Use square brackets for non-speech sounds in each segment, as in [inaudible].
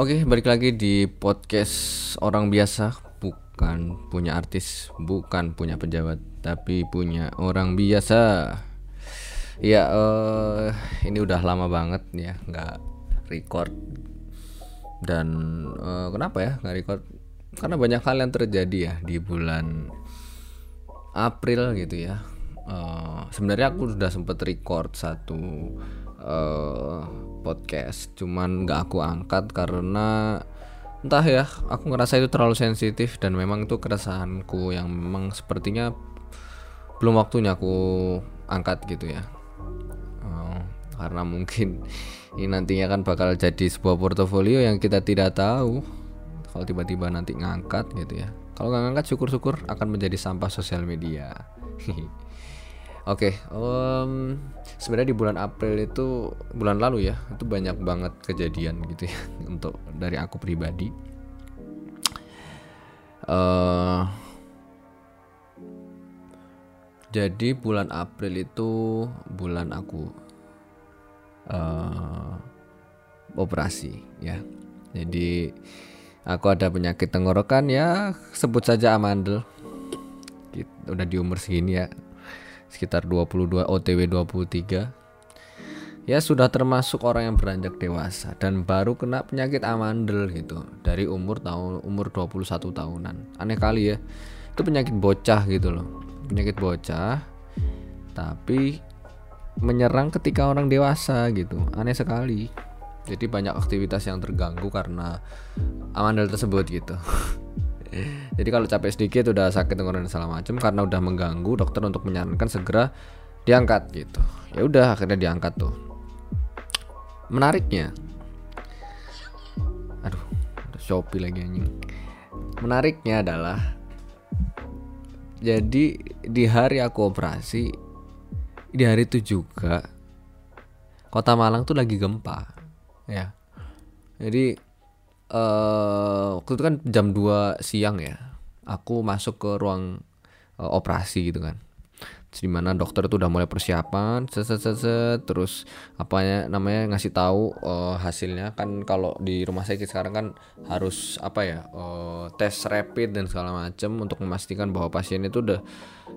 Oke, balik lagi di podcast orang biasa, bukan punya artis, bukan punya pejabat, tapi punya orang biasa. Ya, eh, ini udah lama banget ya, nggak record. Dan eh, kenapa ya nggak record? Karena banyak hal yang terjadi ya di bulan April gitu ya. Eh, sebenarnya aku sudah sempet record satu eh, podcast, cuman nggak aku angkat karena entah ya, aku ngerasa itu terlalu sensitif dan memang itu keresahanku yang memang sepertinya belum waktunya aku angkat gitu ya. Eh, karena mungkin [laughs] ini nantinya kan bakal jadi sebuah portofolio yang kita tidak tahu kalau tiba-tiba nanti ngangkat gitu ya. Kalau nggak ngangkat syukur-syukur akan menjadi sampah sosial media. [laughs] Oke, em, sebenarnya di bulan April itu bulan lalu ya, itu banyak banget kejadian gitu ya [laughs] untuk dari aku pribadi. eh jadi bulan April itu bulan aku eh operasi ya. Jadi aku ada penyakit tenggorokan ya, sebut saja amandel. Kit- Udah di umur segini ya, sekitar 22 OTW 23 ya sudah termasuk orang yang beranjak dewasa dan baru kena penyakit amandel gitu dari umur tahun umur 21 tahunan. Aneh kali ya itu penyakit bocah gitu loh penyakit bocah tapi menyerang ketika orang dewasa gitu. Aneh sekali. Jadi banyak aktivitas yang terganggu karena amandel tersebut gitu [laughs] jadi kalau capek sedikit udah sakit tenggorokan segala macam karena udah mengganggu dokter untuk menyarankan segera diangkat gitu. Ya udah akhirnya diangkat tuh. Menariknya aduh ada shopee lagi anjing. Menariknya adalah jadi di hari aku operasi di hari itu juga kota Malang tuh lagi gempa ya. Jadi eh waktu itu kan jam 2 siang ya aku masuk ke ruang eh, operasi gitu kan. Terus di mana dokter tuh udah mulai persiapan set, set, set, set. terus apanya namanya ngasih tahu eh, hasilnya. Kan kalau di rumah sakit sekarang kan harus apa ya eh, tes rapid dan segala macam untuk memastikan bahwa pasien itu udah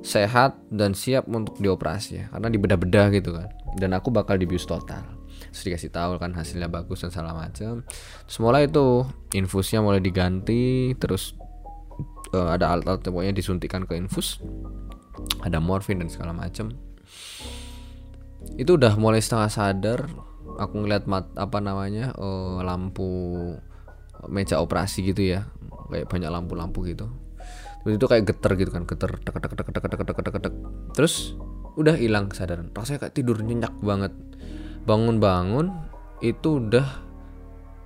sehat dan siap untuk dioperasi ya. Karena dibedah-bedah gitu kan. Dan aku bakal dibius total terus dikasih tahu kan hasilnya bagus dan segala macam terus mulai itu infusnya mulai diganti terus uh, ada alat-alat pokoknya disuntikan ke infus. Ada morfin dan segala macam itu udah mulai setengah sadar aku ngeliat mat apa namanya uh, lampu meja operasi gitu ya. Kayak banyak lampu-lampu gitu. Terus itu kayak geter gitu kan geter tek tek tek tek tek tek tek. Terus udah hilang kesadaran. Rasanya kayak tidur nyenyak banget bangun-bangun itu udah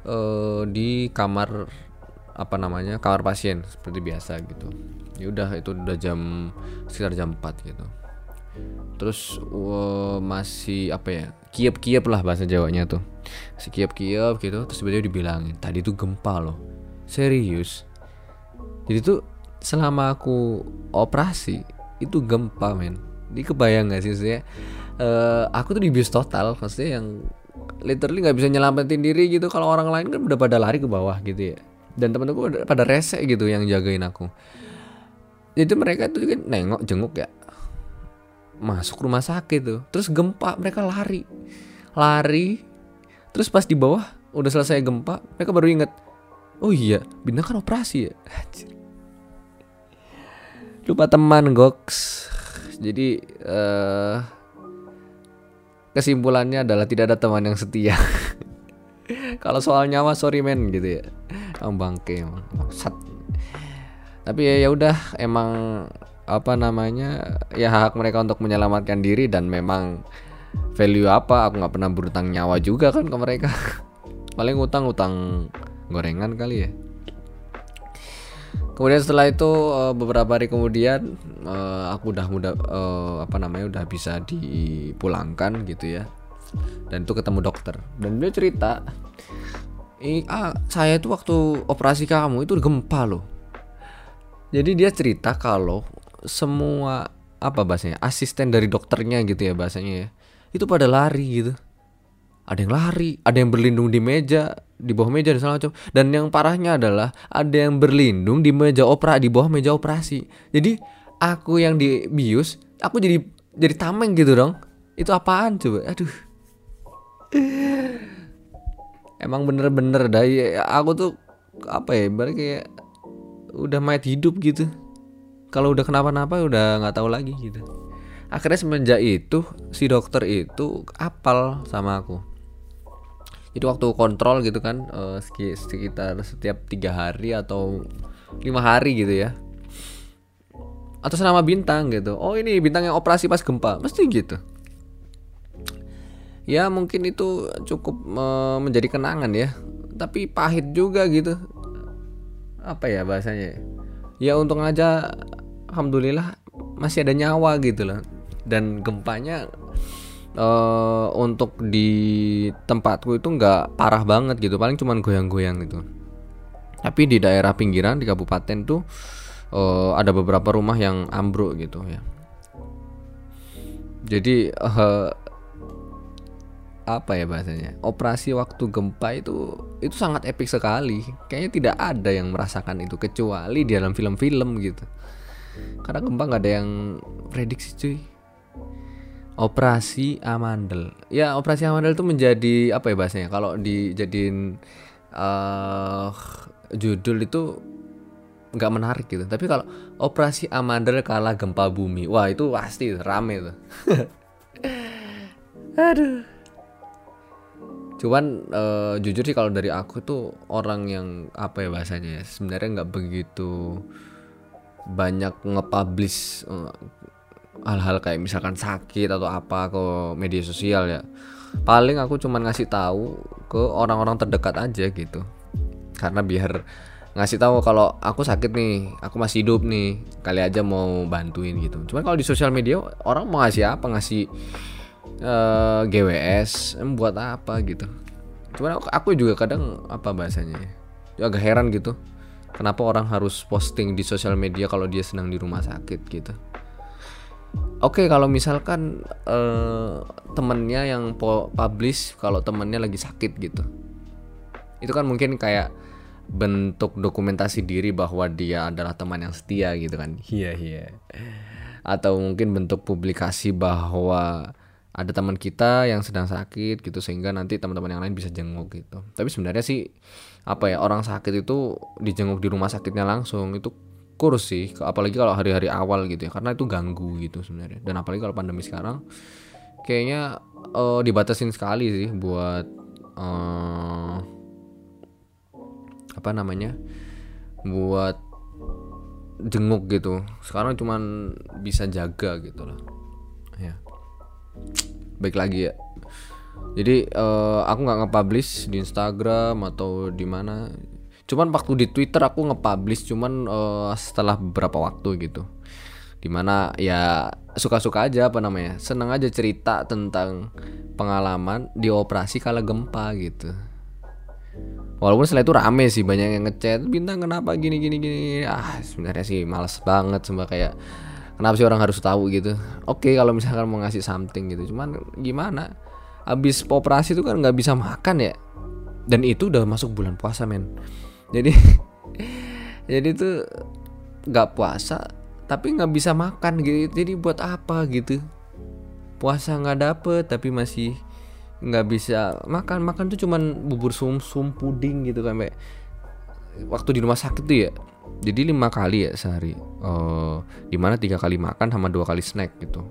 eh, di kamar apa namanya kamar pasien seperti biasa gitu. Ya udah itu udah jam sekitar jam 4 gitu. Terus wah, masih apa ya kiep-kiep lah bahasa Jawanya tuh. Si kiep-kiep gitu terus tiba-tiba dibilangin tadi tuh gempa loh. Serius? Jadi tuh selama aku operasi itu gempa men. Ini kebayang gak sih saya aku tuh dibius total maksudnya yang literally nggak bisa nyelamatin diri gitu. Kalau orang lain kan udah pada lari ke bawah gitu ya. Dan temen-temenku udah pada rese gitu yang jagain aku. Jadi mereka tuh kan nengok jenguk ya. Masuk rumah sakit tuh. Terus gempa mereka lari. Lari. Terus pas di bawah udah selesai gempa mereka baru inget oh iya bintang kan operasi ya? Lupa teman goks. Jadi eh kesimpulannya adalah tidak ada teman yang setia. [laughs] Kalau soal nyawa sorry men gitu ya. Kamu bangke bangsat. Tapi ya ya udah emang apa namanya ya hak mereka untuk menyelamatkan diri dan memang value apa aku nggak pernah berutang nyawa juga kan ke mereka. [laughs] Paling utang utang gorengan kali ya kemudian setelah itu eh, beberapa hari kemudian eh, aku udah mudah eh, apa namanya udah bisa dipulangkan gitu ya. Dan itu ketemu dokter. Dan dia cerita "Ih, ah, saya itu waktu operasi kamu itu gempa loh. Jadi dia cerita kalau semua apa bahasanya asisten dari dokternya gitu ya bahasanya ya itu pada lari gitu. Ada yang lari ada yang berlindung di meja di bawah meja dan segala macam. Dan yang parahnya adalah ada yang berlindung di meja opera di bawah meja operasi. Jadi aku yang dibius aku jadi jadi tameng gitu dong. Itu apaan coba? Aduh. Emang bener-bener dah ya, aku tuh apa ya berarti kayak udah mayat hidup gitu. Kalau udah kenapa-napa udah nggak tahu lagi gitu. Akhirnya semenjak itu si dokter itu apal sama aku jadi waktu kontrol gitu kan uh, sekitar setiap tiga hari atau lima hari gitu ya. Atau nama bintang gitu. Oh ini bintang yang operasi pas gempa. Mesti gitu. Ya mungkin itu cukup uh, menjadi kenangan ya. Tapi pahit juga gitu. Apa ya bahasanya? Ya untung aja alhamdulillah masih ada nyawa gitu loh. Dan gempanya uh, untuk di tempatku itu nggak parah banget gitu paling cuman goyang-goyang gitu. Tapi di daerah pinggiran di kabupaten tuh uh, ada beberapa rumah yang ambruk gitu ya. Jadi uh, apa ya bahasanya? Operasi waktu gempa itu itu sangat epic sekali. Kayaknya tidak ada yang merasakan itu kecuali di dalam film-film gitu. Karena gempa nggak ada yang prediksi cuy operasi amandel. Ya operasi amandel itu menjadi apa ya bahasanya? Kalau dijadiin uh, judul itu nggak menarik gitu. Tapi kalau operasi amandel kalah gempa bumi wah itu pasti rame tuh [laughs] aduh. Cuman uh, jujur sih kalau dari aku tuh orang yang apa ya bahasanya ya sebenarnya nggak begitu banyak nge-publish uh, hal-hal kayak misalkan sakit atau apa ke media sosial ya. Paling aku cuman ngasih tahu ke orang-orang terdekat aja gitu. Karena biar ngasih tahu kalau aku sakit nih aku masih hidup nih kali aja mau bantuin gitu. Cuman kalau di sosial media orang mau ngasih apa? Ngasih uh, eh, GWS buat apa gitu. Cuman aku, juga kadang apa bahasanya ya agak heran gitu. Kenapa orang harus posting di sosial media kalau dia sedang di rumah sakit gitu oke kalau misalkan uh, temennya yang publish kalau temennya lagi sakit gitu. Itu kan mungkin kayak bentuk dokumentasi diri bahwa dia adalah teman yang setia gitu kan. Iya iya. Atau mungkin bentuk publikasi bahwa ada teman kita yang sedang sakit gitu sehingga nanti teman-teman yang lain bisa jenguk gitu. Tapi sebenarnya sih apa ya orang sakit itu dijenguk di rumah sakitnya langsung itu kurs sih apalagi kalau hari-hari awal gitu ya karena itu ganggu gitu sebenarnya. Dan apalagi kalau pandemi sekarang kayaknya uh, dibatasin sekali sih buat uh, apa namanya buat jenguk gitu. Sekarang cuman bisa jaga gitu loh ya. Baik lagi ya. Jadi uh, aku nggak nge-publish di Instagram atau di mana cuman waktu di Twitter aku nge-publish cuman uh, setelah beberapa waktu gitu. Di mana ya suka-suka aja apa namanya seneng aja cerita tentang pengalaman di operasi kala gempa gitu. Walaupun setelah itu rame sih banyak yang ngechat bintang kenapa gini gini gini ah sebenarnya sih males banget sama kayak kenapa sih orang harus tahu? gitu. Oke kalau misalkan mau ngasih something gitu. Cuman gimana abis operasi itu kan nggak bisa makan ya. Dan itu udah masuk bulan puasa men jadi [laughs] jadi tuh nggak puasa tapi nggak bisa makan gitu. Jadi buat apa gitu? Puasa nggak dapet tapi masih nggak bisa makan. Makan tuh cuman bubur sum sum puding gitu kan kayak waktu di rumah sakit tuh ya jadi lima kali ya sehari. Uh, di mana tiga kali makan sama dua kali snack gitu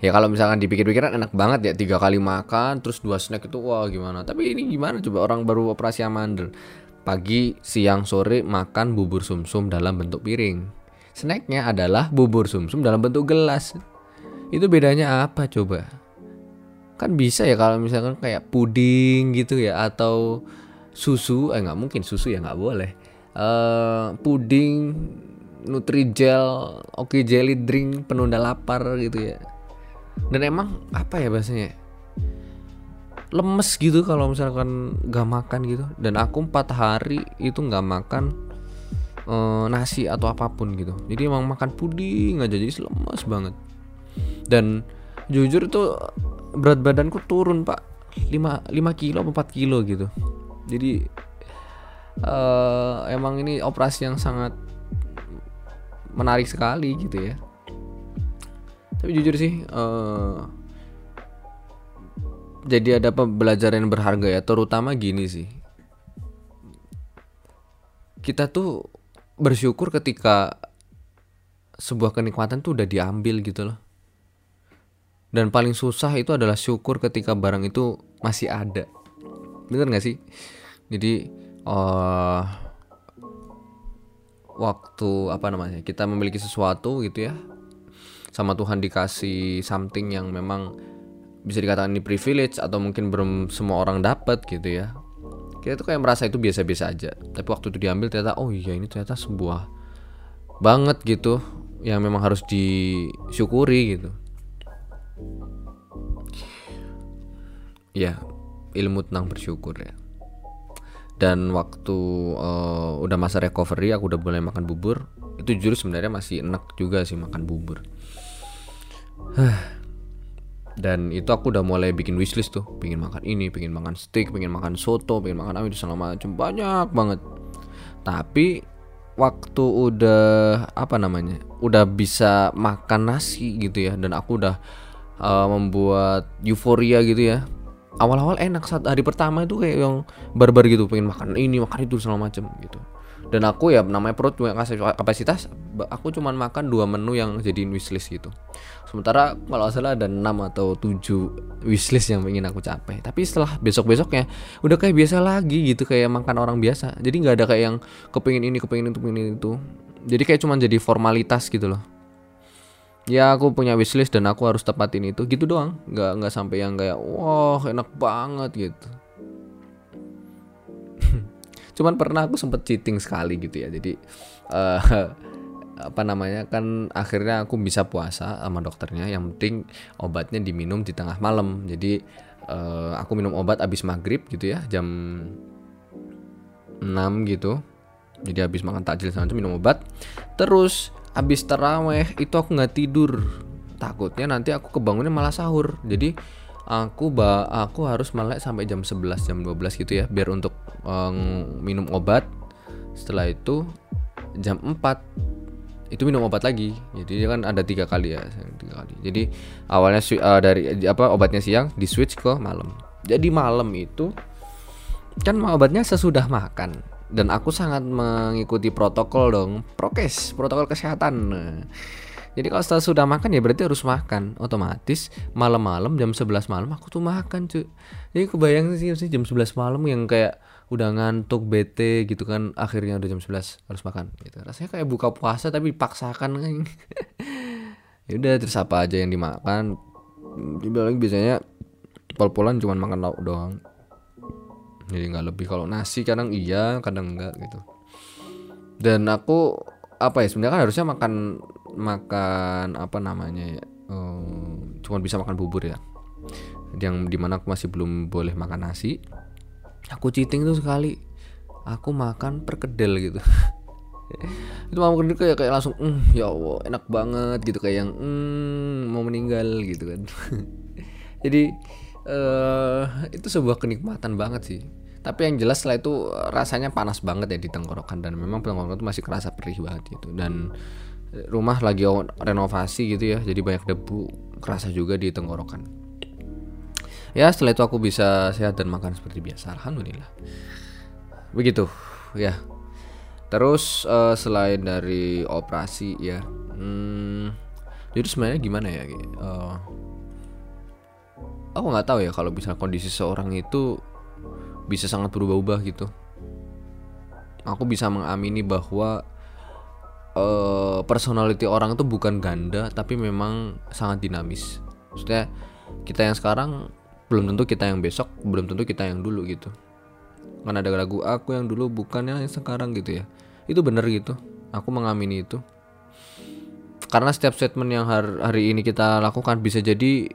ya kalau misalkan dipikir-pikiran enak banget ya tiga kali makan terus dua snack itu wah gimana? Tapi ini gimana coba? Orang baru operasi amandel pagi siang sore makan bubur sumsum dalam bentuk piring. Snacknya adalah bubur sumsum dalam bentuk gelas. Itu bedanya apa coba? Kan bisa ya kalau misalkan kayak puding gitu ya atau susu. Eh nggak mungkin susu ya nggak boleh. Uh, puding nutrijel oke okay, jelly drink penunda lapar gitu ya dan emang apa ya bahasanya lemes gitu kalau misalkan nggak makan gitu. Dan aku empat hari itu nggak makan uh, nasi atau apa pun gitu. Jadi emang makan puding aja jadi lemes banget. Dan jujur itu berat badanku turun pak. 5 5 kilo 4 kilo gitu. Jadi uh, emang ini operasi yang sangat menarik sekali gitu ya tapi jujur sih uh, jadi ada pembelajaran yang berharga ya. Terutama gini sih. Kita tuh bersyukur ketika sebuah kenikmatan tuh udah diambil gitu loh. Dan paling susah itu adalah syukur ketika barang itu masih ada. Bener gak sih? Jadi uh, waktu apa namanya kita memiliki sesuatu gitu ya sama Tuhan dikasih something yang memang bisa dikatakan ini privilege atau mungkin belum semua orang dapat gitu ya. Kita tuh kayak merasa itu biasa-biasa aja. Tapi waktu itu diambil ternyata oh iya ini ternyata sebuah banget gitu yang memang harus disyukuri gitu. Ya ilmu tentang bersyukur ya. Dan waktu uh, udah masa recovery aku udah mulai makan bubur itu jujur sebenarnya masih enak juga sih makan bubur [sighs] dan itu aku udah mulai bikin wishlist tuh. Pengen makan ini pengen makan steak pengen makan soto pengen makan apa itu segala macam banyak banget. Tapi waktu udah apa namanya udah bisa makan nasi gitu ya dan aku udah uh, membuat euforia gitu ya. Awal-awal enak saat hari pertama itu kayak yang barbar gitu pengen makan ini makan itu segala macam gitu dan aku ya namanya perut punya kapasitas aku cuman makan dua menu yang jadi wishlist gitu. Sementara kalau salah ada 6 atau 7 wishlist yang ingin aku capai. Tapi setelah besok besoknya udah kayak biasa lagi gitu kayak makan orang biasa. Jadi nggak ada kayak yang kepingin ini kepingin itu kepingin itu. Jadi kayak cuman jadi formalitas gitu loh. Ya aku punya wishlist dan aku harus tepatin itu gitu doang. Nggak nggak sampai yang kayak wah enak banget gitu cuman pernah aku sempet cheating sekali gitu ya. Jadi uh, [laughs] apa namanya kan akhirnya aku bisa puasa sama dokternya. Yang penting obatnya diminum di tengah malam. Jadi uh, aku minum obat abis maghrib gitu ya jam 6 gitu. Jadi habis makan takjil sama itu minum obat. Terus abis teraweh itu aku nggak tidur. Takutnya nanti aku kebangunnya malah sahur. Jadi aku ba aku harus melek sampai jam 11 jam 12 gitu ya biar untuk um, minum obat. Setelah itu jam 4 itu minum obat lagi. Jadi kan ada tiga kali ya tiga kali. Jadi awalnya uh, dari apa obatnya siang di switch ke malam. Jadi malam itu kan obatnya sesudah makan. Dan aku sangat mengikuti protokol dong. Prokes protokol kesehatan jadi kalau setelah sudah makan ya berarti harus makan. Otomatis malam-malam jam 11 malam aku tuh makan cuy. Jadi kebayang sih jam 11 malam yang kayak udah ngantuk bete gitu kan akhirnya udah jam 11 harus makan gitu. Rasanya kayak buka puasa tapi dipaksakan [laughs] kan ya udah terus apa aja yang dimakan? Lagi biasanya pol-polan cuma makan lauk doang. Jadi nggak lebih. Kalau nasi kadang iya kadang enggak gitu. Dan aku apa ya sebenarnya kan harusnya makan makan apa namanya ya um, cuma bisa makan bubur ya. Yang di mana aku masih belum boleh makan nasi. Aku cheating tuh sekali. Aku makan perkedel gitu. [laughs] Itu mau kedel kayak kayak langsung mm, ya allah enak banget gitu. Kayak yang mm, mau meninggal gitu kan. [laughs] Jadi uh, itu sebuah kenikmatan banget sih. Tapi yang jelas setelah itu rasanya panas banget ya di tenggorokan. Dan memang tenggorokan itu masih kerasa perih banget gitu. Dan rumah lagi renovasi gitu ya jadi banyak debu kerasa juga di tenggorokan. Ya setelah itu aku bisa sehat dan makan seperti biasa. Alhamdulillah. Begitu ya. Terus uh, selain dari operasi ya hmm, jadi sebenarnya gimana ya uh, aku nggak tahu ya kalau bisa kondisi seorang itu bisa sangat berubah-ubah gitu. Aku bisa mengamini bahwa uh, personality orang itu bukan ganda tapi memang sangat dinamis. Maksudnya kita yang sekarang belum tentu kita yang besok belum tentu kita yang dulu gitu. Kan ada lagu aku yang dulu bukan yang sekarang gitu ya. Itu bener gitu. Aku mengamini itu. Karena setiap statement yang hari, ini kita lakukan bisa jadi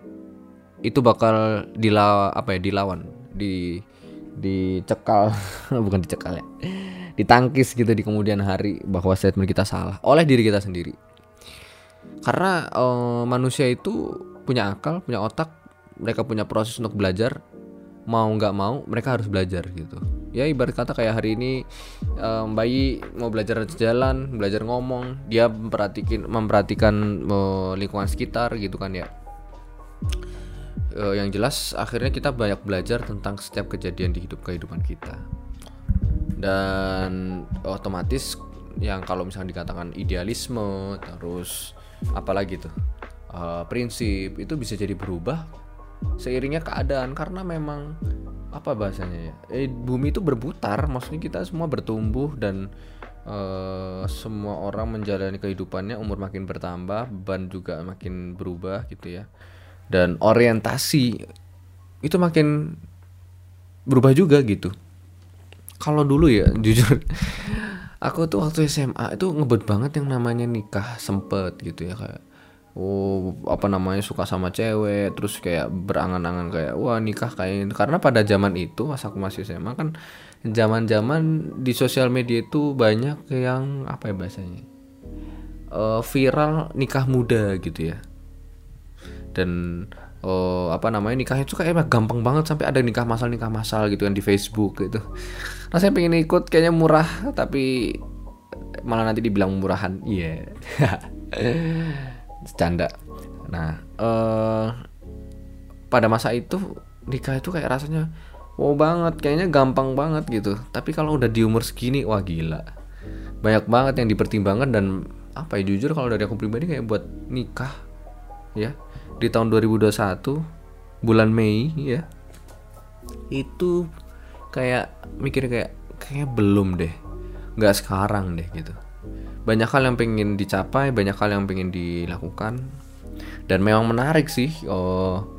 itu bakal dilawan apa ya dilawan di dicekal. [laughs] Bukan dicekal ya ditangkis gitu di kemudian hari bahwa statement kita salah oleh diri kita sendiri. Karena uh, manusia itu punya akal punya otak mereka punya proses untuk belajar. Mau nggak mau mereka harus belajar gitu. Ya ibarat kata kayak hari ini um, bayi mau belajar jalan belajar ngomong dia memperhatikan memperhatikan uh, lingkungan sekitar gitu kan ya. Uh, yang jelas akhirnya kita banyak belajar tentang setiap kejadian di hidup kehidupan kita dan otomatis yang kalau misalnya dikatakan idealisme terus apalagi tuh uh, prinsip itu bisa jadi berubah seiringnya keadaan. Karena memang apa bahasanya ya eh, bumi itu berputar maksudnya kita semua bertumbuh dan uh, semua orang menjalani kehidupannya umur makin bertambah beban juga makin berubah gitu ya. Dan orientasi itu makin berubah juga gitu kalau dulu ya [laughs] jujur. Aku tuh waktu SMA itu ngebet banget yang namanya nikah sempet gitu ya kayak oh apa namanya suka sama cewek terus kayak berangan-angan kayak wah nikah kayak karena pada zaman itu pas aku masih SMA kan zaman-zaman di sosial media itu banyak yang apa ya bahasanya uh, viral nikah muda gitu ya. Dan oh apa namanya nikahnya itu kayak gampang banget sampai ada nikah masal nikah masal gitu kan di Facebook gitu rasanya pengen ikut kayaknya murah tapi malah nanti dibilang murahan. Iya. Yeah. [laughs] canda. Nah uh, pada masa itu nikah itu kayak rasanya wow banget kayaknya gampang banget gitu. Tapi kalau udah di umur segini wah gila. Banyak banget yang dipertimbangkan dan apa ya jujur kalau dari aku pribadi kayak buat nikah ya. Di tahun 2021 bulan Mei ya. Itu kayak mikir kayak kayak belum deh. Nggak sekarang deh gitu. Banyak hal yang pengen dicapai banyak hal yang pengen dilakukan. Dan memang menarik sih oh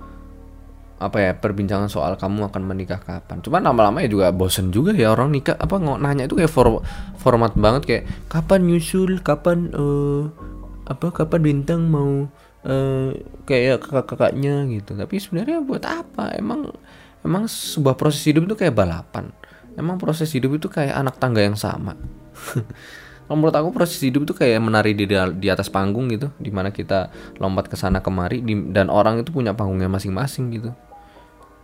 apa ya perbincangan soal kamu akan menikah kapan. Cuman lama-lama ya juga bosen juga ya orang nikah apa nggak nanya itu kayak for, format banget kayak kapan nyusul? Kapan uh, apa kapan bintang mau uh, kayak kakak-kakaknya gitu. Tapi sebenarnya buat apa? Emang emang sebuah proses hidup itu kayak balapan. Emang proses hidup itu kayak anak tangga yang sama. [laughs] Menurut aku proses hidup itu kayak menari di di atas panggung gitu di mana kita lompat ke sana kemari di, dan orang itu punya panggungnya masing-masing gitu.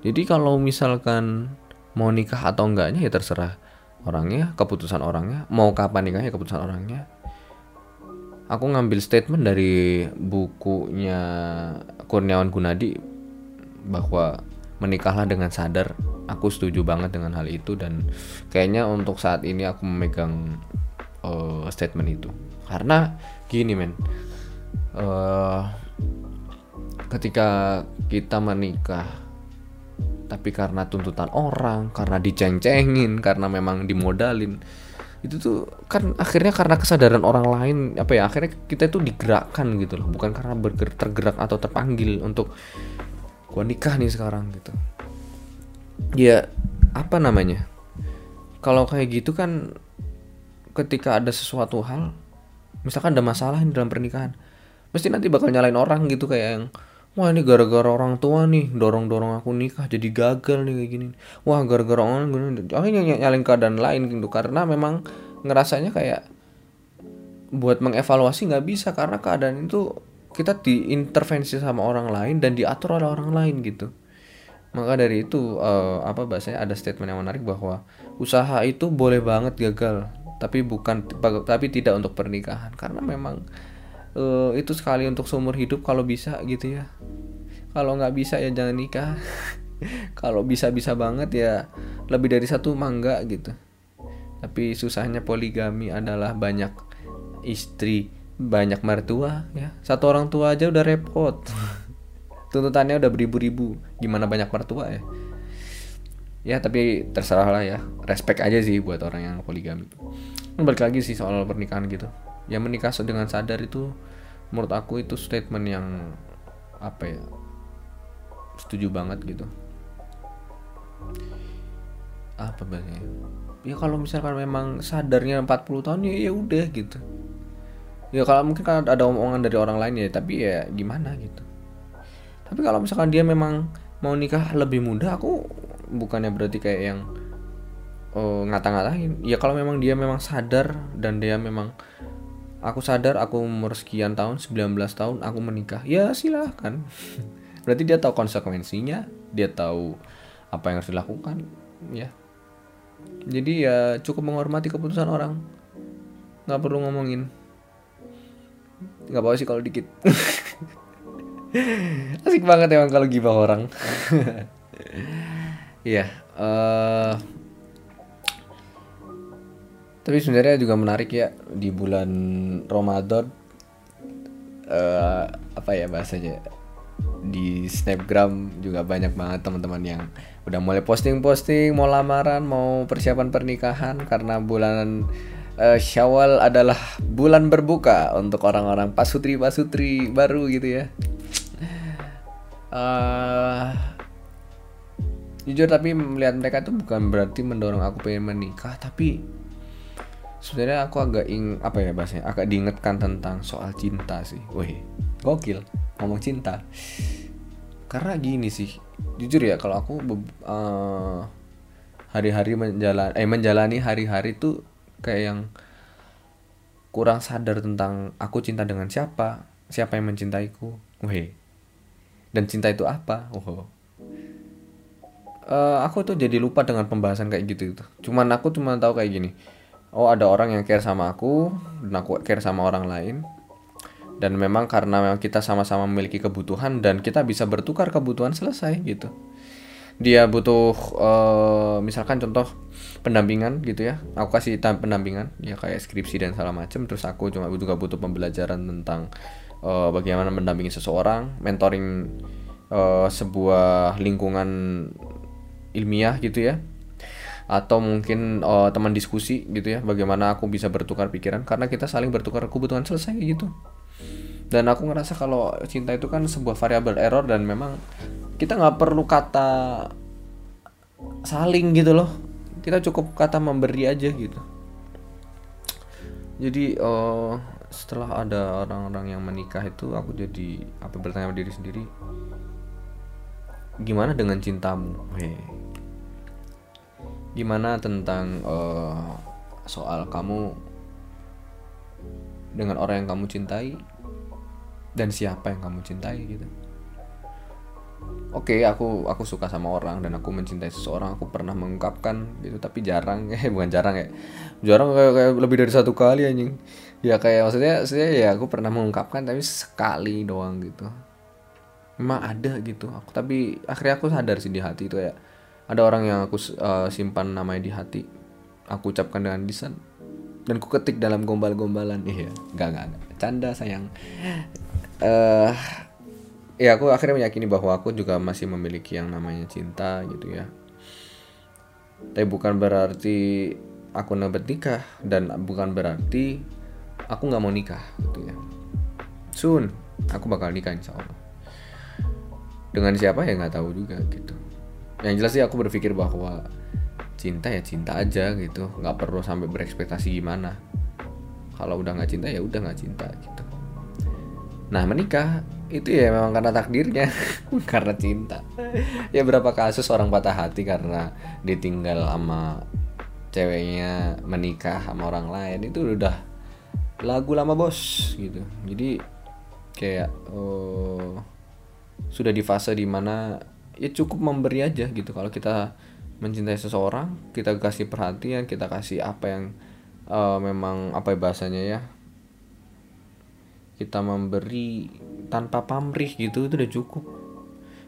Jadi kalau misalkan mau nikah atau enggaknya ya terserah orangnya keputusan orangnya mau kapan nikahnya keputusan orangnya. Aku ngambil statement dari bukunya Kurniawan Gunadi bahwa menikahlah dengan sadar. Aku setuju banget dengan hal itu dan kayaknya untuk saat ini aku memegang uh, statement itu. Karena gini men uh, ketika kita menikah tapi karena tuntutan orang karena diceng-cengin karena memang dimodalin itu tuh kan akhirnya karena kesadaran orang lain apa ya akhirnya kita itu digerakkan gitu loh. Bukan karena bergerak tergerak atau terpanggil untuk gua nikah nih sekarang gitu. Ya apa namanya? Kalau kayak gitu kan ketika ada sesuatu hal misalkan ada masalah di dalam pernikahan mesti nanti bakal nyalain orang gitu kayak yang wah ini gara-gara orang tua nih dorong-dorong aku nikah jadi gagal nih kayak gini. Wah gara-gara orang gini akhirnya ny nyalain keadaan lain gitu karena memang ngerasanya kayak buat mengevaluasi nggak bisa karena keadaan itu kita diintervensi sama orang lain dan diatur oleh orang lain gitu. Maka dari itu uh, apa bahasanya ada statement yang menarik bahwa usaha itu boleh banget gagal tapi bukan tapi tidak untuk pernikahan. Karena memang uh, itu sekali untuk seumur hidup kalau bisa gitu ya. Kalau nggak bisa ya jangan nikah. [laughs] Kalau bisa bisa banget ya lebih dari satu mangga gitu. Tapi susahnya poligami adalah banyak istri banyak mertua ya. Satu orang tua aja udah repot. [laughs] Tuntutannya udah beribu-ribu. Gimana banyak mertua ya? Ya tapi terserah lah ya. Respect aja sih buat orang yang poligami. Balik lagi sih soal pernikahan gitu. Ya menikah dengan sadar itu menurut aku itu statement yang apa ya setuju banget gitu. Apa bahasanya? Ya kalau misalkan memang sadarnya 40 tahun ya ya udah gitu ya kalau mungkin kan ada omongan dari orang lain ya tapi ya gimana gitu. Tapi kalau misalkan dia memang mau nikah lebih muda aku bukannya berarti kayak yang oh, ngata-ngatain. Ya kalau memang dia memang sadar dan dia memang aku sadar aku umur sekian tahun 19 tahun aku menikah ya silahkan. [laughs] Berarti dia tahu konsekuensinya dia tahu apa yang harus dilakukan ya. Jadi ya cukup menghormati keputusan orang. Nggak perlu ngomongin nggak apa sih kalau dikit. [laughs] Asik banget emang kalau gibah orang. [laughs] Iya uh, tapi sebenarnya juga menarik ya di bulan Ramadan uh, apa ya bahasanya di snapgram juga banyak banget teman-teman yang udah mulai posting-posting mau lamaran mau persiapan pernikahan karena bulan uh, Syawal adalah bulan berbuka untuk orang-orang pasutri pasutri baru gitu ya. Uh, jujur tapi melihat mereka tuh bukan berarti mendorong aku pengen menikah tapi sebenarnya aku agak ing apa ya bahasanya agak diingetkan tentang soal cinta sih. Wih gokil ngomong cinta. Karena gini sih jujur ya kalau aku uh, hari-hari menjalan eh menjalani hari-hari tuh kayak yang kurang sadar tentang aku cinta dengan siapa siapa yang mencintaiku. Weh dan cinta itu apa? Oh uh, aku tuh jadi lupa dengan pembahasan kayak gitu gitu cuman aku cuma tahu kayak gini. Oh ada orang yang care sama aku dan aku care sama orang lain. Dan memang karena memang kita sama-sama memiliki kebutuhan dan kita bisa bertukar kebutuhan selesai gitu dia butuh uh, misalkan contoh pendampingan gitu ya. Aku kasih pendampingan ya kayak skripsi dan segala macam terus aku cuma juga butuh pembelajaran tentang uh, bagaimana mendampingi seseorang mentoring uh, sebuah lingkungan ilmiah gitu ya. Atau mungkin uh, teman diskusi gitu ya bagaimana aku bisa bertukar pikiran. Karena kita saling bertukar kebutuhan selesai gitu. Dan aku ngerasa kalau cinta itu kan sebuah variabel error dan memang kita nggak perlu kata saling gitu loh. Kita cukup kata memberi aja gitu. Jadi uh, setelah ada orang-orang yang menikah itu aku jadi apa bertanya diri sendiri gimana dengan cintamu? Hei. gimana tentang uh, soal kamu dengan orang yang kamu cintai dan siapa yang kamu cintai? Gitu oke okay, aku aku suka sama orang dan aku mencintai seseorang aku pernah mengungkapkan gitu tapi jarang. [laughs] Eh bukan jarang ya. Jarang kayak, kayak lebih dari satu kali anjing. Ya kayak maksudnya maksudnya ya aku pernah mengungkapkan tapi sekali doang gitu. Memang ada gitu. Aku tapi akhirnya aku sadar sih di hati itu ya. Ada orang yang aku uh, simpan namanya di hati. Aku ucapkan dengan lisan. Dan ku ketik dalam gombal-gombalan. Iya gak gak, gak. canda sayang. Uh, ya aku akhirnya meyakini bahwa aku juga masih memiliki yang namanya cinta gitu ya. Tapi bukan berarti aku nabet nikah dan bukan berarti aku nggak mau nikah gitu ya. Soon aku bakal nikah insya Allah. Dengan siapa ya nggak tahu juga gitu. Yang jelas sih aku berpikir bahwa cinta ya cinta aja gitu. Nggak perlu sampai berekspektasi gimana. Kalau udah nggak cinta ya udah nggak cinta gitu. Nah menikah itu ya memang karena takdirnya [laughs] karena cinta. Ya berapa kasus orang patah hati karena ditinggal sama ceweknya menikah sama orang lain itu udah lagu lama bos gitu. Jadi kayak oh, sudah di fase di mana ya cukup memberi aja gitu. Kalau kita mencintai seseorang kita kasih perhatian kita kasih apa yang uh, memang apa ya bahasanya ya kita memberi tanpa pamrih gitu itu udah cukup.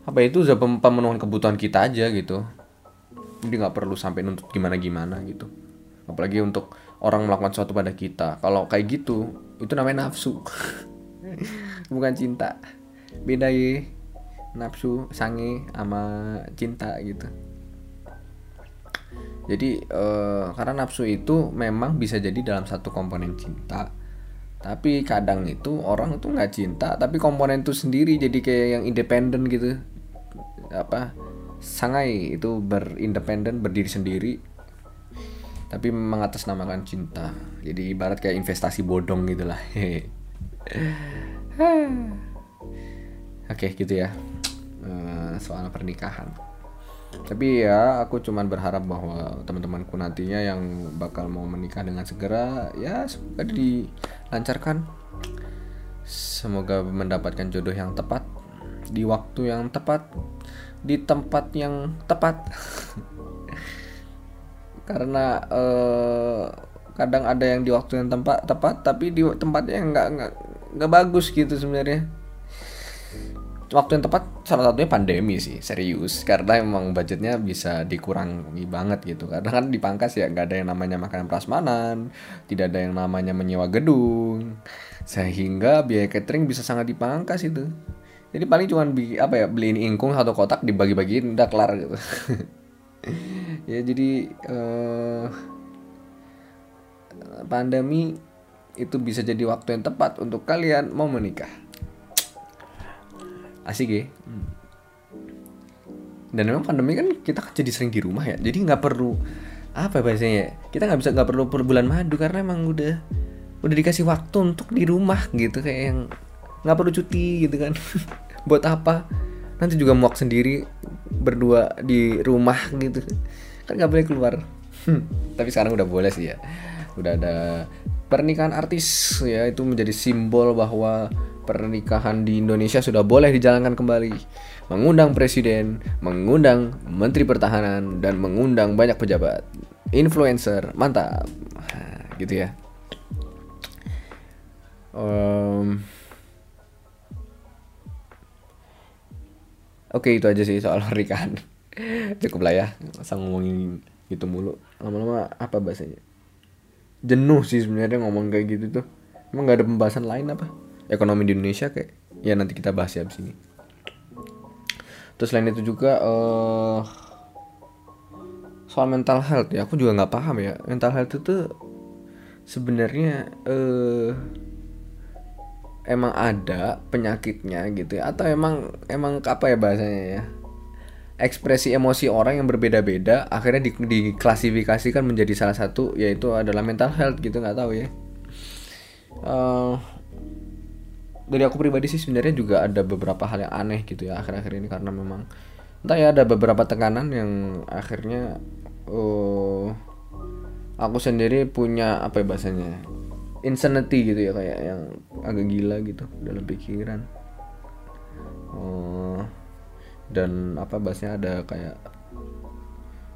Apa itu udah pemenuhan kebutuhan kita aja gitu. Jadi nggak perlu sampai nuntut gimana gimana gitu. Apalagi untuk orang melakukan sesuatu pada kita. Kalau kayak gitu itu namanya nafsu. [laughs] Bukan cinta. Beda ya nafsu sange sama cinta gitu. Jadi uh, karena nafsu itu memang bisa jadi dalam satu komponen cinta tapi kadang itu orang tuh nggak cinta tapi komponen itu sendiri jadi kayak yang independen gitu. Apa? Sangai itu berindependen berdiri sendiri tapi mengatasnamakan cinta. Jadi ibarat kayak investasi bodong gitulah. [laughs] Oke gitu ya. Eh, soal pernikahan tapi ya aku cuman berharap bahwa teman-temanku nantinya yang bakal mau menikah dengan segera ya semoga dilancarkan. Semoga mendapatkan jodoh yang tepat di waktu yang tepat di tempat yang tepat. [laughs] Karena eh, kadang ada yang di waktu yang tempat tepat tapi di tempatnya nggak nggak bagus gitu sebenarnya waktu yang tepat salah satunya pandemi sih serius. Karena emang budgetnya bisa dikurangi banget gitu. Karena kan dipangkas ya nggak ada yang namanya makanan prasmanan tidak ada yang namanya menyewa gedung. Sehingga biaya catering bisa sangat dipangkas itu. Jadi paling cuma bi apa ya beliin ingkung satu kotak dibagi-bagiin udah kelar gitu. [laughs] Ya jadi uh, pandemi itu bisa jadi waktu yang tepat untuk kalian mau menikah asik ya. Hmm. dan memang pandemi kan kita kan jadi sering di rumah ya. Jadi nggak perlu apa bahasanya kita nggak bisa nggak perlu per bulan madu karena emang udah udah dikasih waktu untuk di rumah gitu. Kayak yang nggak perlu cuti gitu kan. [laughs] Buat apa? Nanti juga muak sendiri berdua di rumah gitu. Kan nggak boleh keluar. Tapi sekarang udah boleh sih ya. Udah ada pernikahan artis ya. Itu menjadi simbol bahwa pernikahan di Indonesia sudah boleh dijalankan kembali. Mengundang presiden, mengundang menteri pertahanan, dan mengundang banyak pejabat. Influencer, mantap. [laughs] gitu ya. Um, Oke itu aja sih soal [laughs] pernikahan. Cukup lah ya, masa ngomongin gitu mulu. Lama-lama apa bahasanya? Jenuh sih sebenarnya ngomong kayak gitu tuh. Emang gak ada pembahasan lain apa? Ekonomi di Indonesia kayak ya nanti kita bahas ya abis ini. Terus selain itu juga uh, soal mental health ya aku juga nggak paham ya. Mental health itu sebenarnya uh, emang ada penyakitnya gitu ya atau emang emang apa ya bahasanya ya ekspresi emosi orang yang berbeda-beda akhirnya di, diklasifikasikan menjadi salah satu yaitu adalah mental health gitu nggak tahu ya. Uh, dari aku pribadi sih sebenarnya juga ada beberapa hal yang aneh gitu ya akhir-akhir ini karena memang entah ya ada beberapa tekanan yang akhirnya uh, aku sendiri punya apa ya bahasanya insanity gitu ya kayak yang agak gila gitu dalam pikiran uh, dan apa bahasanya ada kayak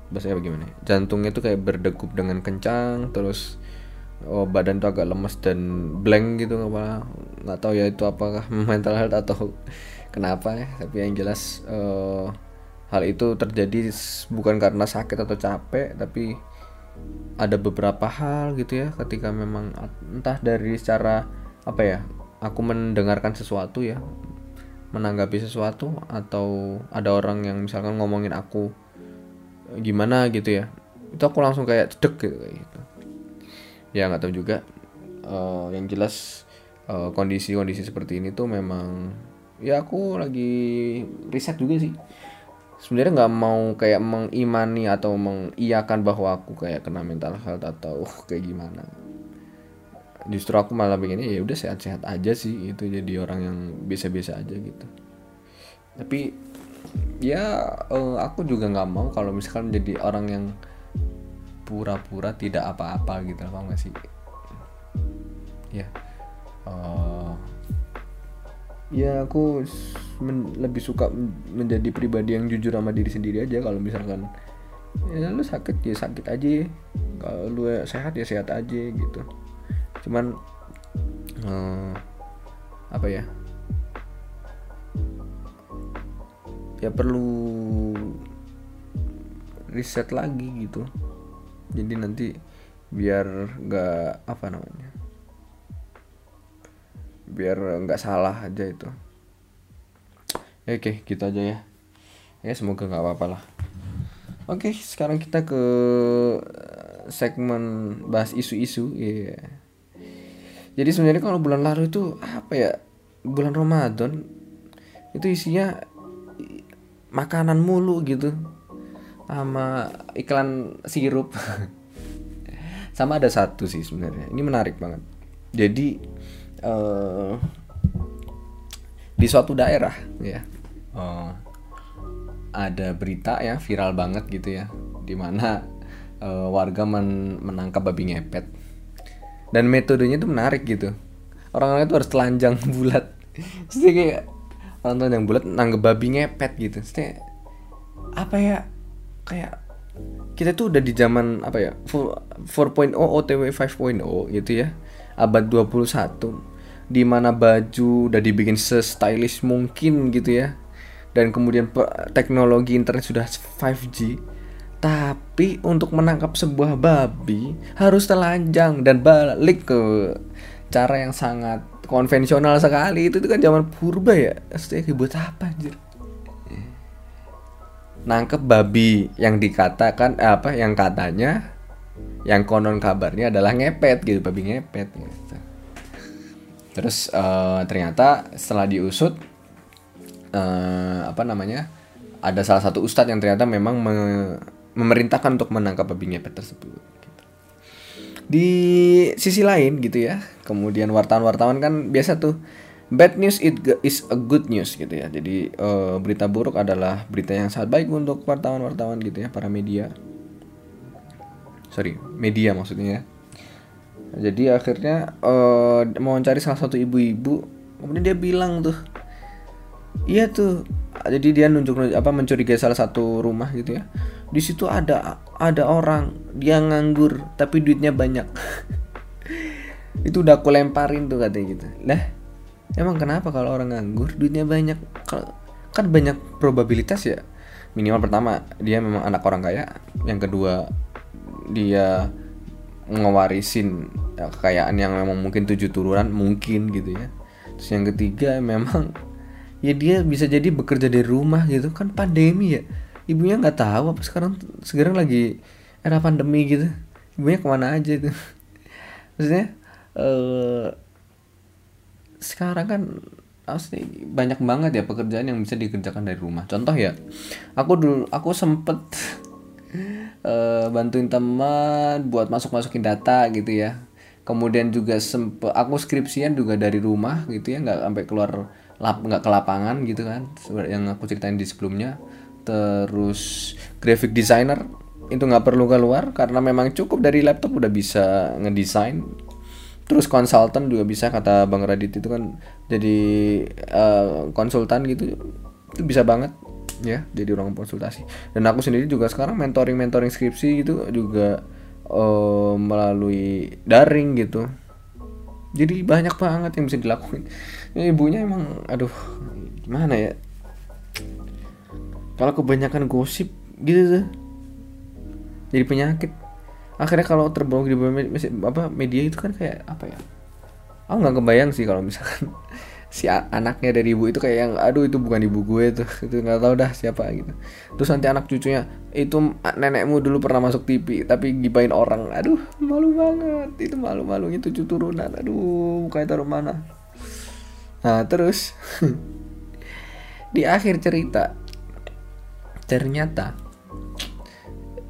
bahasanya bagaimana ya? jantungnya tuh kayak berdegup dengan kencang terus oh badan tuh agak lemes dan blank gitu nggak apa nggak tahu ya itu apakah [laughs] mental health atau kenapa ya tapi yang jelas uh, hal itu terjadi bukan karena sakit atau capek tapi ada beberapa hal gitu ya ketika memang entah dari secara apa ya aku mendengarkan sesuatu ya menanggapi sesuatu atau ada orang yang misalkan ngomongin aku gimana gitu ya itu aku langsung kayak cedek gitu gitu ya nggak tahu juga. Uh, yang jelas eh, kondisi-kondisi seperti ini tuh memang ya aku lagi riset juga sih. Sebenarnya nggak mau kayak mengimani atau mengiyakan bahwa aku kayak kena mental health atau [laughs] kayak gimana. Justru aku malah begini ya udah sehat-sehat aja sih itu jadi orang yang biasa-biasa aja gitu. Tapi ya uh, aku juga nggak mau kalau misalkan menjadi orang yang pura-pura tidak apa-apa gitu apa nggak sih? Ya uh, ya aku men lebih suka menjadi pribadi yang jujur sama diri sendiri aja kalau misalkan ya lu sakit ya sakit aja. Kalau lu sehat ya sehat aja gitu. Cuman uh, apa ya? Ya perlu riset lagi gitu jadi nanti biar nggak apa namanya biar nggak salah aja itu. Ya, oke gitu aja ya. Ya semoga nggak apa-apa lah. Oke sekarang kita ke eh, segmen bahas isu-isu ya yeah. jadi sebenarnya kalau bulan lalu itu apa ya bulan Ramadan itu isinya makanan mulu gitu sama iklan sirup. [laughs] Sama ada satu sih sebenarnya. Ini menarik banget. Jadi uh, di suatu daerah ya uh, ada berita ya viral banget gitu ya di mana uh, warga men menangkap babi ngepet. Dan metodenya itu menarik gitu. Orang-orang itu harus telanjang [laughs] bulat. Jadi kayak orang telanjang bulat nanggep babi ngepet gitu. Maksudnya apa ya kayak kita tuh udah di zaman apa ya 4.0 OTW 5.0 gitu ya. Abad 21 di mana baju udah dibikin se-stylish mungkin gitu ya. Dan kemudian teknologi internet sudah 5G tapi untuk menangkap sebuah babi harus telanjang dan balik ke cara yang sangat konvensional sekali. Itu, itu kan zaman purba ya. Astaga buat apa anjir nangkep babi yang dikatakan eh, apa yang katanya yang konon kabarnya adalah ngepet gitu babi ngepet gitu. terus uh, ternyata setelah diusut uh, apa namanya ada salah satu ustadz yang ternyata memang me memerintahkan untuk menangkap babi ngepet tersebut. Gitu. Di sisi lain gitu ya, kemudian wartawan-wartawan kan biasa tuh bad news is a good news gitu ya. Jadi uh, berita buruk adalah berita yang sangat baik untuk wartawan-wartawan gitu ya, para media. Sorry, media maksudnya ya. Jadi akhirnya uh, mau mencari salah satu ibu-ibu, kemudian dia bilang tuh, iya tuh, jadi dia nunjuk apa mencurigai salah satu rumah gitu ya di situ ada ada orang dia nganggur tapi duitnya banyak [laughs] itu udah aku lemparin tuh katanya gitu lah emang kenapa kalau orang nganggur duitnya banyak? Kan banyak probabilitas ya. Minimal pertama dia memang anak orang kaya. Yang kedua dia ngewarisin ya, kekayaan yang memang mungkin tujuh turunan mungkin gitu ya. Terus yang ketiga memang ya dia bisa jadi bekerja dari rumah gitu. Kan pandemi ya. Ibunya nggak tahu apa sekarang sekarang lagi era pandemi gitu. Ibunya ke mana aja itu [laughs] maksudnya uh, sekarang kan asli banyak banget ya pekerjaan yang bisa dikerjakan dari rumah. Contoh ya aku dulu aku sempet uh, bantuin teman buat masuk masukin data gitu ya. Kemudian juga sempet aku skripsian juga dari rumah gitu ya nggak sampai keluar lap nggak ke lapangan gitu kan yang aku ceritain di sebelumnya. Terus graphic designer itu nggak perlu keluar karena memang cukup dari laptop udah bisa ngedesain terus konsultan juga bisa kata bang Radit itu kan jadi uh, konsultan gitu itu bisa banget ya jadi ruang konsultasi. Dan aku sendiri juga sekarang mentoring mentoring skripsi gitu juga uh, melalui daring gitu. Jadi banyak banget yang bisa dilakuin. Ibunya emang aduh gimana ya? Kalau kebanyakan gosip gitu jadi penyakit akhirnya kalau terbawa di apa media itu kan kayak apa ya aku nggak kebayang sih kalau misalkan [laughs] si anaknya dari ibu itu kayak yang aduh itu bukan ibu gue tuh. [laughs] Itu nggak tahu dah siapa gitu. Terus nanti anak cucunya itu nenekmu dulu pernah masuk TV tapi gibain orang. Aduh malu banget. Itu malu malunya tujuh turunan. Aduh kayak taruh mana? Nah terus [laughs] di akhir cerita ternyata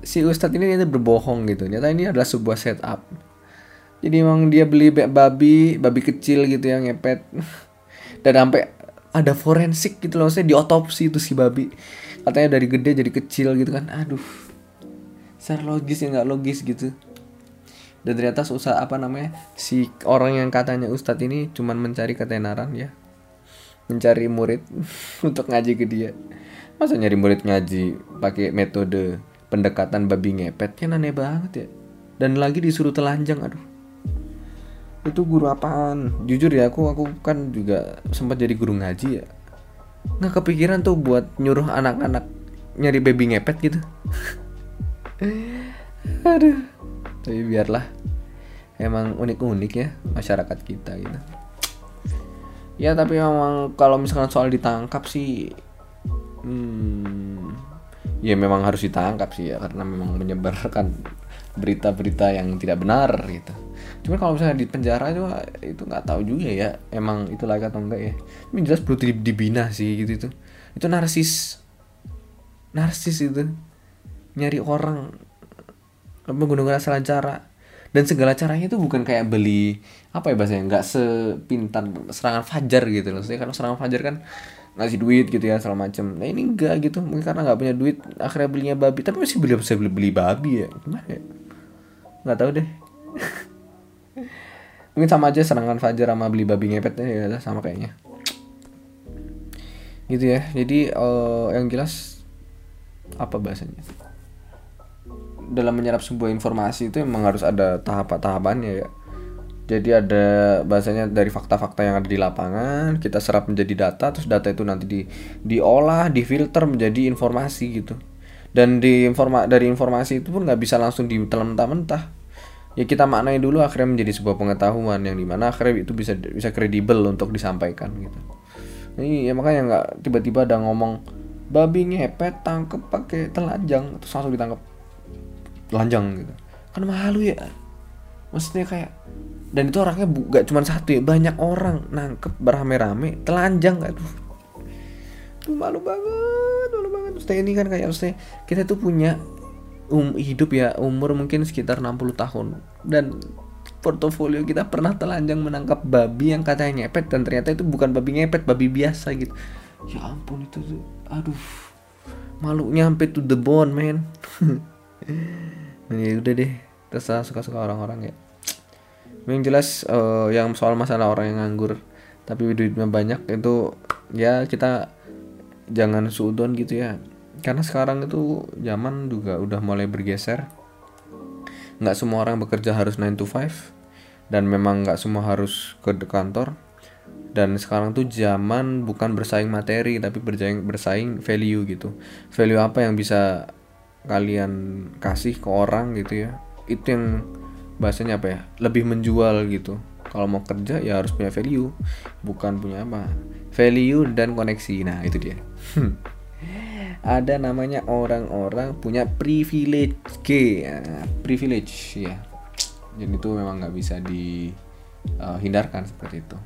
si ustadz ini dia berbohong gitu. Ternyata ini adalah sebuah setup. Jadi emang dia beli babi babi kecil gitu yang ngepet. [laughs] Dan sampai ada forensik gitu loh saya diotopsi itu si babi. Katanya dari gede jadi kecil gitu kan. Aduh secara logis ya nggak logis gitu. Dan ternyata susah apa namanya si orang yang katanya ustadz ini cuman mencari ketenaran ya. Mencari murid [laughs] untuk ngaji ke dia. Masa nyari murid ngaji pakai metode pendekatan babi ngepet kan aneh banget ya. Dan lagi disuruh telanjang aduh. Itu guru apaan? Jujur ya aku aku kan juga sempat jadi guru ngaji ya. Nggak kepikiran tuh buat nyuruh anak-anak nyari baby ngepet gitu. [laughs] Aduh. Tapi biarlah. Emang unik-unik ya masyarakat kita gitu. Ya tapi memang kalau misalkan soal ditangkap sih hmm, ya memang harus ditangkap sih ya karena memang menyebarkan berita-berita yang tidak benar gitu. Cuma kalau misalnya di penjara itu itu nggak tahu juga ya emang itu layak atau enggak ya. Ini jelas perlu dibina sih gitu itu. Itu narsis. Narsis itu. Nyari orang menggunakan segala cara dan segala caranya itu bukan kayak beli apa ya bahasanya nggak sepintar serangan fajar gitu loh. Saya kalau serangan fajar kan ngasih duit gitu ya segala macem. Nah ini enggak gitu mungkin karena nggak punya duit akhirnya belinya babi. Tapi masih beli bisa beli, beli babi ya gimana ya? Nggak tahu deh. [laughs] Mungkin sama aja serangan fajar sama beli babi ngepet ya sama kayaknya. Gitu ya jadi uh, yang jelas apa bahasanya? Dalam menyerap sebuah informasi itu memang harus ada tahap-tahapannya ya jadi ada bahasanya dari fakta-fakta yang ada di lapangan kita serap menjadi data terus data itu nanti di diolah difilter menjadi informasi gitu. Dan di informa dari informasi itu pun nggak bisa langsung ditelan mentah-mentah ya kita maknai dulu akhirnya menjadi sebuah pengetahuan yang di mana akhirnya itu bisa bisa kredibel untuk disampaikan gitu. Ini ya makanya nggak tiba-tiba ada ngomong babi ngepet tangkep pakai telanjang terus langsung ditangkap telanjang gitu. Kan malu ya. Maksudnya kayak dan itu orangnya gak cuma satu ya banyak orang nangkep berame-rame telanjang gak tuh? Malu banget malu banget. Ustaz ini kan kayak Ustaz kita tuh punya um, hidup ya umur mungkin sekitar 60 tahun. Dan portofolio kita pernah telanjang menangkap babi yang katanya ngepet dan ternyata itu bukan babi ngepet babi biasa gitu. Ya ampun itu tuh aduh. Malu nyampe to the bone man. [laughs] Ya udah deh terserah suka-suka orang-orang ya yang jelas uh, yang soal masalah orang yang nganggur tapi duitnya banyak itu ya kita jangan suudon gitu ya. Karena sekarang itu zaman juga udah mulai bergeser. Nggak semua orang bekerja harus 9 to 5 dan memang nggak semua harus ke kantor. Dan sekarang tuh zaman bukan bersaing materi tapi bersaing bersaing value gitu. Value apa yang bisa kalian kasih ke orang gitu ya? Itu yang bahasanya apa ya? Lebih menjual gitu. Kalau mau kerja ya harus punya value bukan punya apa. Value dan koneksi. Nah itu dia. Ada namanya orang-orang punya privilege. G ya, privilege ya jadi itu memang nggak bisa dihindarkan uh, seperti itu.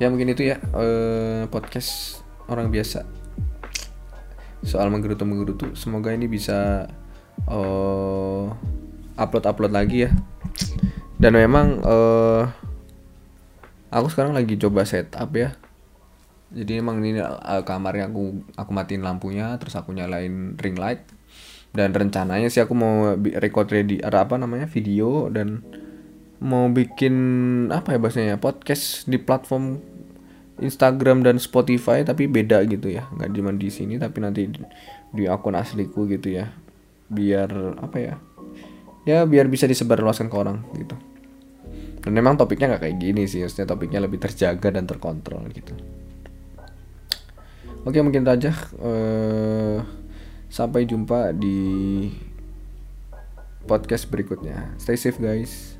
Ya mungkin itu ya uh, podcast orang biasa. Soal menggerutu menggerutu semoga ini bisa uh, upload-upload lagi ya. Dan memang uh, aku sekarang lagi coba setup ya. Jadi emang ini uh, kamarnya aku aku matiin lampunya, terus aku nyalain ring light. Dan rencananya sih aku mau record ready ada apa namanya video dan mau bikin apa ya bahasanya podcast di platform Instagram dan Spotify tapi beda gitu ya nggak cuma di sini tapi nanti di akun asliku gitu ya biar apa ya ya biar bisa disebarluaskan ke orang gitu. Dan memang topiknya nggak kayak gini sih maksudnya topiknya lebih terjaga dan terkontrol gitu. Oke mungkin itu aja. Uh, sampai jumpa di podcast berikutnya. Stay safe guys.